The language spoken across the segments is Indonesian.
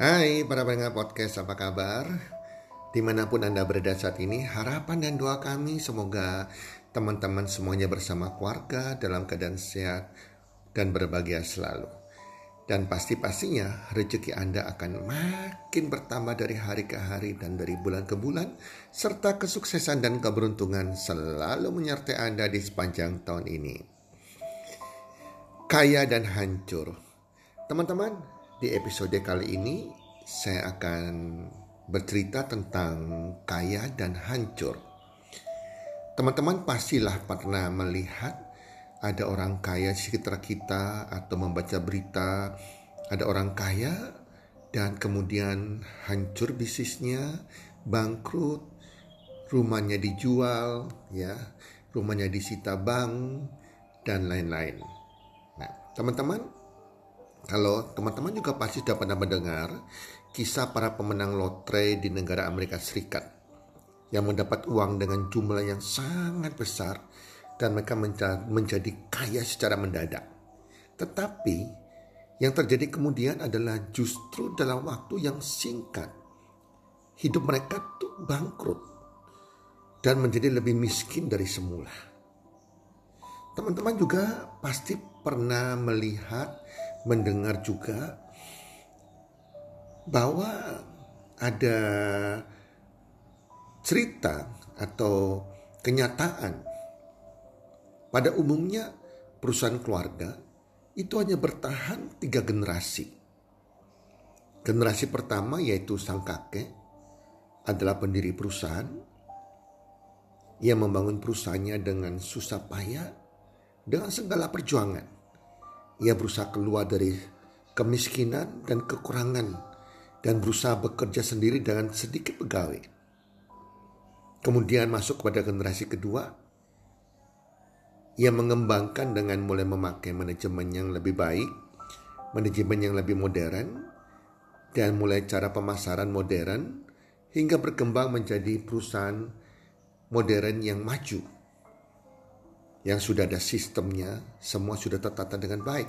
Hai para pendengar podcast, apa kabar? Di mana pun Anda berada saat ini, harapan dan doa kami semoga teman-teman semuanya bersama keluarga dalam keadaan sehat dan berbahagia selalu. Dan pasti-pastinya rezeki Anda akan makin bertambah dari hari ke hari dan dari bulan ke bulan, serta kesuksesan dan keberuntungan selalu menyertai Anda di sepanjang tahun ini. Kaya dan hancur. Teman-teman, di episode kali ini saya akan bercerita tentang kaya dan hancur. Teman-teman pastilah pernah melihat ada orang kaya di sekitar kita atau membaca berita ada orang kaya dan kemudian hancur bisnisnya, bangkrut, rumahnya dijual, ya, rumahnya disita bank dan lain-lain. Nah, teman-teman, kalau teman-teman juga pasti pernah mendengar kisah para pemenang lotre di negara Amerika Serikat yang mendapat uang dengan jumlah yang sangat besar dan mereka menjadi kaya secara mendadak. Tetapi yang terjadi kemudian adalah justru dalam waktu yang singkat hidup mereka tuh bangkrut dan menjadi lebih miskin dari semula. Teman-teman juga pasti pernah melihat mendengar juga bahwa ada cerita atau kenyataan pada umumnya perusahaan keluarga itu hanya bertahan tiga generasi. Generasi pertama yaitu sang kakek adalah pendiri perusahaan. Ia membangun perusahaannya dengan susah payah dengan segala perjuangan. Ia berusaha keluar dari kemiskinan dan kekurangan dan berusaha bekerja sendiri dengan sedikit pegawai. Kemudian masuk kepada generasi kedua, ia mengembangkan dengan mulai memakai manajemen yang lebih baik, manajemen yang lebih modern, dan mulai cara pemasaran modern hingga berkembang menjadi perusahaan modern yang maju yang sudah ada sistemnya, semua sudah tertata dengan baik.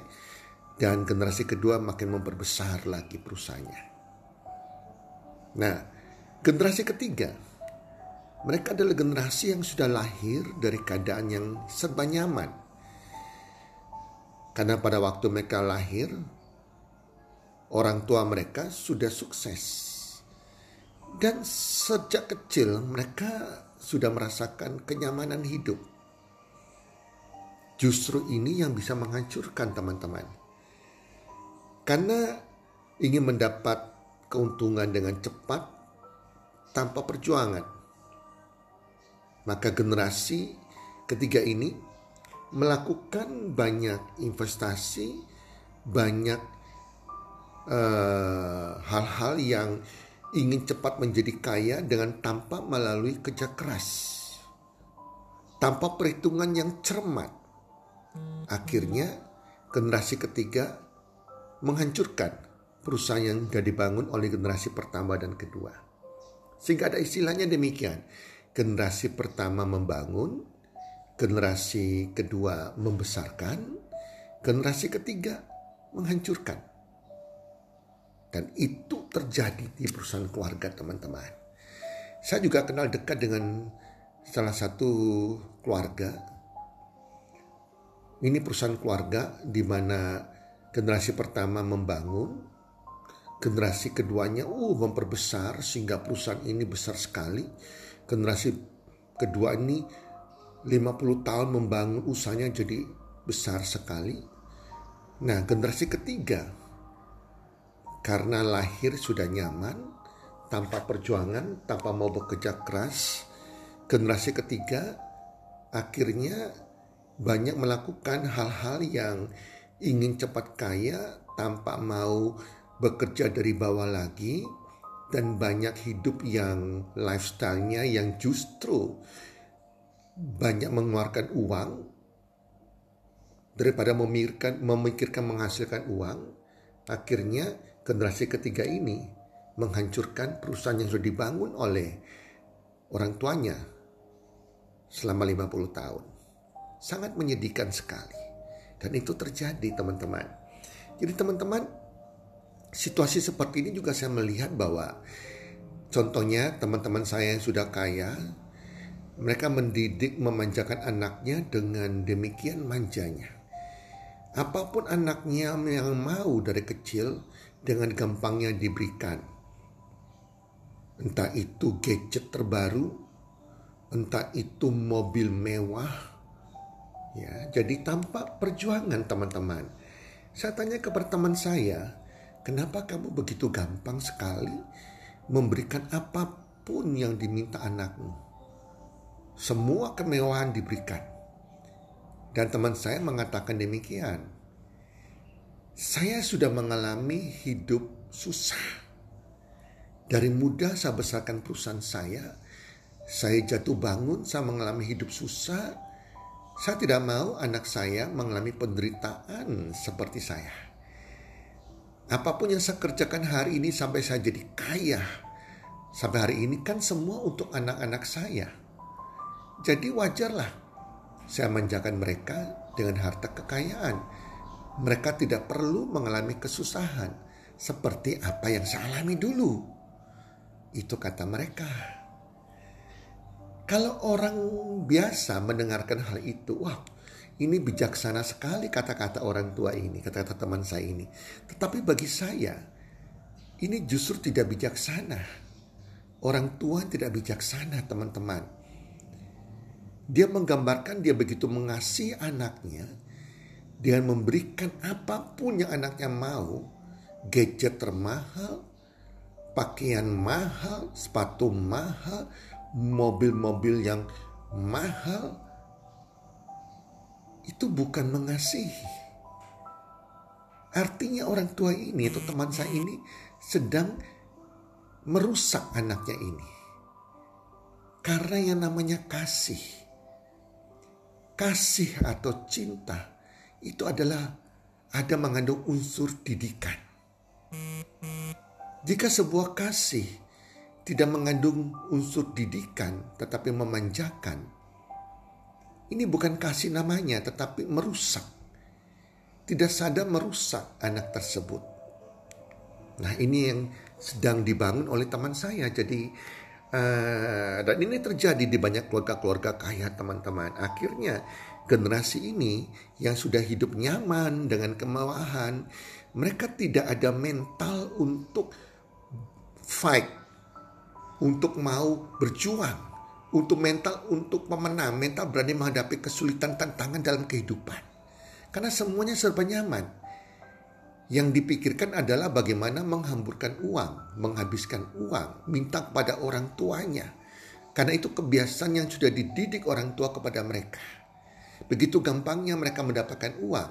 Dan generasi kedua makin memperbesar lagi perusahaannya. Nah, generasi ketiga, mereka adalah generasi yang sudah lahir dari keadaan yang serba nyaman. Karena pada waktu mereka lahir, orang tua mereka sudah sukses. Dan sejak kecil mereka sudah merasakan kenyamanan hidup Justru ini yang bisa menghancurkan teman-teman. Karena ingin mendapat keuntungan dengan cepat tanpa perjuangan. Maka generasi ketiga ini melakukan banyak investasi, banyak eh, hal-hal uh, yang ingin cepat menjadi kaya dengan tanpa melalui kerja keras, tanpa perhitungan yang cermat. Akhirnya generasi ketiga menghancurkan perusahaan yang sudah dibangun oleh generasi pertama dan kedua. Sehingga ada istilahnya demikian. Generasi pertama membangun, generasi kedua membesarkan, generasi ketiga menghancurkan. Dan itu terjadi di perusahaan keluarga teman-teman. Saya juga kenal dekat dengan salah satu keluarga ini perusahaan keluarga di mana generasi pertama membangun, generasi keduanya uh memperbesar sehingga perusahaan ini besar sekali. Generasi kedua ini 50 tahun membangun usahanya jadi besar sekali. Nah, generasi ketiga karena lahir sudah nyaman, tanpa perjuangan, tanpa mau bekerja keras, generasi ketiga akhirnya banyak melakukan hal-hal yang ingin cepat kaya tanpa mau bekerja dari bawah lagi dan banyak hidup yang lifestyle-nya yang justru banyak mengeluarkan uang daripada memikirkan memikirkan menghasilkan uang akhirnya generasi ketiga ini menghancurkan perusahaan yang sudah dibangun oleh orang tuanya selama 50 tahun sangat menyedihkan sekali. Dan itu terjadi teman-teman. Jadi teman-teman, situasi seperti ini juga saya melihat bahwa contohnya teman-teman saya yang sudah kaya, mereka mendidik memanjakan anaknya dengan demikian manjanya. Apa pun anaknya yang mau dari kecil dengan gampangnya diberikan. Entah itu gadget terbaru, entah itu mobil mewah. Ya, jadi tanpa perjuangan teman-teman. Saya tanya kepada teman saya, Kenapa kamu begitu gampang sekali memberikan apa pun yang diminta anakmu? Semua kemewahan diberikan. Dan teman saya mengatakan demikian. Saya sudah mengalami hidup susah. Dari muda saya besarkan perusahaan saya. Saya jatuh bangun, saya mengalami hidup susah. Saya tidak mau anak saya mengalami penderitaan seperti saya. Apa pun yang saya kerjakan hari ini sampai saya jadi kaya. Sampai hari ini kan semua untuk anak-anak saya. Jadi wajarlah saya manjakan mereka dengan harta kekayaan. Mereka tidak perlu mengalami kesusahan seperti apa yang saya alami dulu. Itu kata mereka. Kalau orang biasa mendengarkan hal itu, wah ini bijaksana sekali kata-kata orang tua ini, kata-kata teman saya ini. Tetapi bagi saya, ini justru tidak bijaksana. Orang tua tidak bijaksana, teman-teman. Dia menggambarkan dia begitu mengasihi anaknya, dengan memberikan apa pun yang anaknya mau, gadget termahal, pakaian mahal, sepatu mahal, mobil-mobil yang mahal, itu bukan mengasihi. Artinya orang tua ini atau teman saya ini sedang merusak anaknya ini. Karena yang namanya kasih. Kasih atau cinta itu adalah ada mengandung unsur didikan. Jika sebuah kasih tidak mengandung unsur didikan tetapi memanjakan, ini bukan kasih namanya, tetapi merusak. Tidak sadar merusak anak tersebut. Nah ini yang sedang dibangun oleh teman saya. Jadi uh, dan ini terjadi di banyak keluarga-keluarga kaya teman-teman. Akhirnya generasi ini yang sudah hidup nyaman dengan kemewahan, mereka tidak ada mental untuk fight, untuk mau berjuang untuk mental untuk pemenang, mental berani menghadapi kesulitan tantangan dalam kehidupan. Karena semuanya serba nyaman. Yang dipikirkan adalah bagaimana menghamburkan uang, menghabiskan uang, minta kepada orang tuanya. Karena itu kebiasaan yang sudah dididik orang tua kepada mereka. Begitu gampangnya mereka mendapatkan uang.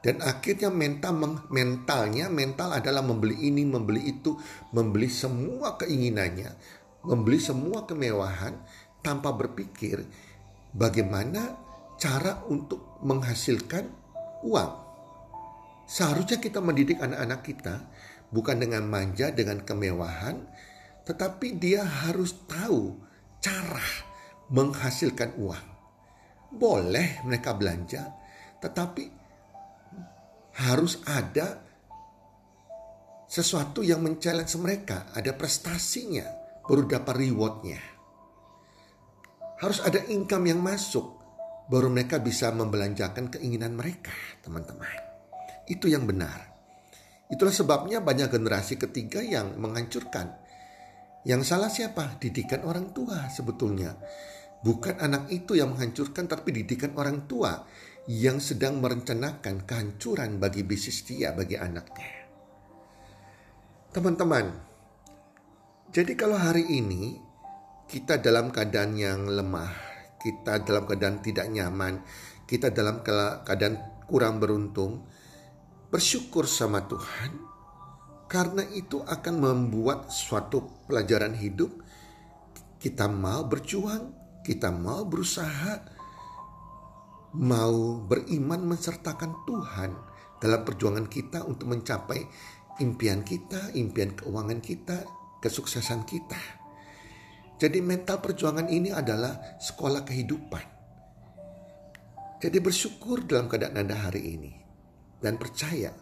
Dan akhirnya mental mentalnya mental adalah membeli ini, membeli itu, membeli semua keinginannya, membeli semua kemewahan tanpa berpikir bagaimana cara untuk menghasilkan uang. Seharusnya kita mendidik anak-anak kita bukan dengan manja, dengan kemewahan, tetapi dia harus tahu cara menghasilkan uang. Boleh mereka belanja, tetapi harus ada sesuatu yang men-challenge mereka, ada prestasinya, baru dapat rewardnya. Harus ada income yang masuk. Baru mereka bisa membelanjakan keinginan mereka, teman-teman. Itu yang benar. Itulah sebabnya banyak generasi ketiga yang menghancurkan. Yang salah siapa? Didikan orang tua sebetulnya. Bukan anak itu yang menghancurkan, tapi didikan orang tua yang sedang merencanakan kehancuran bagi bisnis dia, bagi anaknya. Teman-teman, jadi kalau hari ini kita dalam keadaan yang lemah, kita dalam keadaan tidak nyaman, kita dalam keadaan kurang beruntung, bersyukur sama Tuhan karena itu akan membuat suatu pelajaran hidup. Kita mau berjuang, kita mau berusaha, mau beriman mensertakan Tuhan dalam perjuangan kita untuk mencapai impian kita, impian keuangan kita, kesuksesan kita. Jadi mental perjuangan ini adalah sekolah kehidupan. Jadi bersyukur dalam keadaan Anda hari ini. Dan percaya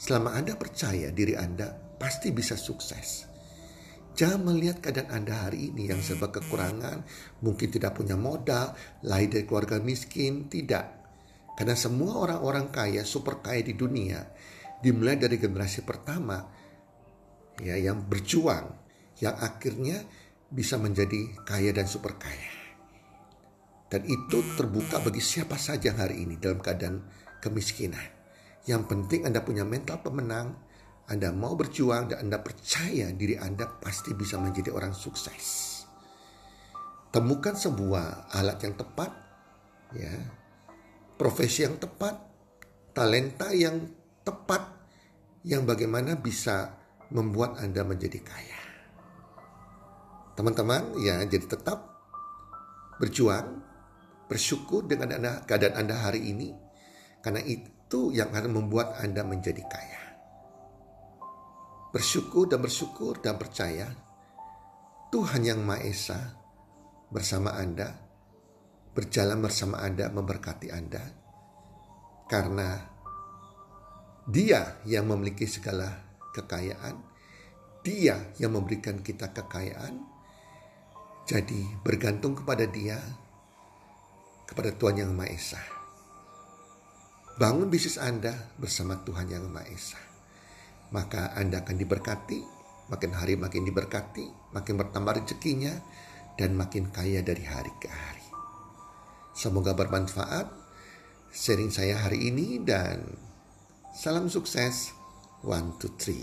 selama Anda percaya diri Anda pasti bisa sukses. Jangan melihat keadaan Anda hari ini yang serba kekurangan, mungkin tidak punya modal, lahir dari keluarga miskin, tidak. Karena semua orang-orang kaya, super kaya di dunia, dimulai dari generasi pertama, ya yang berjuang, yang akhirnya bisa menjadi kaya dan super kaya. Dan itu terbuka bagi siapa saja hari ini dalam keadaan kemiskinan. Yang penting Anda punya mental pemenang, Anda mau berjuang dan Anda percaya diri Anda pasti bisa menjadi orang sukses. Temukan sebuah alat yang tepat, ya, profesi yang tepat, talenta yang tepat, yang bagaimana bisa membuat Anda menjadi kaya. Teman-teman, ya, jadi tetap berjuang, bersyukur dengan anda, keadaan Anda hari ini, karena itu yang akan membuat Anda menjadi kaya. Bersyukur dan bersyukur dan percaya Tuhan yang Maha Esa bersama Anda, berjalan bersama Anda, memberkati Anda. Karena dia yang memiliki segala kekayaan, dia yang memberikan kita kekayaan. Jadi bergantung kepada dia, kepada Tuhan yang Maha Esa. Bangun bisnis Anda bersama Tuhan Yang Maha Esa. Maka Anda akan diberkati, makin hari makin diberkati, makin bertambah rezekinya, dan makin kaya dari hari ke hari. Semoga bermanfaat sharing saya hari ini dan salam sukses. One, two, three.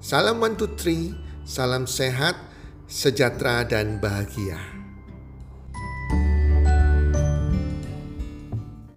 Salam one two three. Salam sehat, sejahtera, dan bahagia.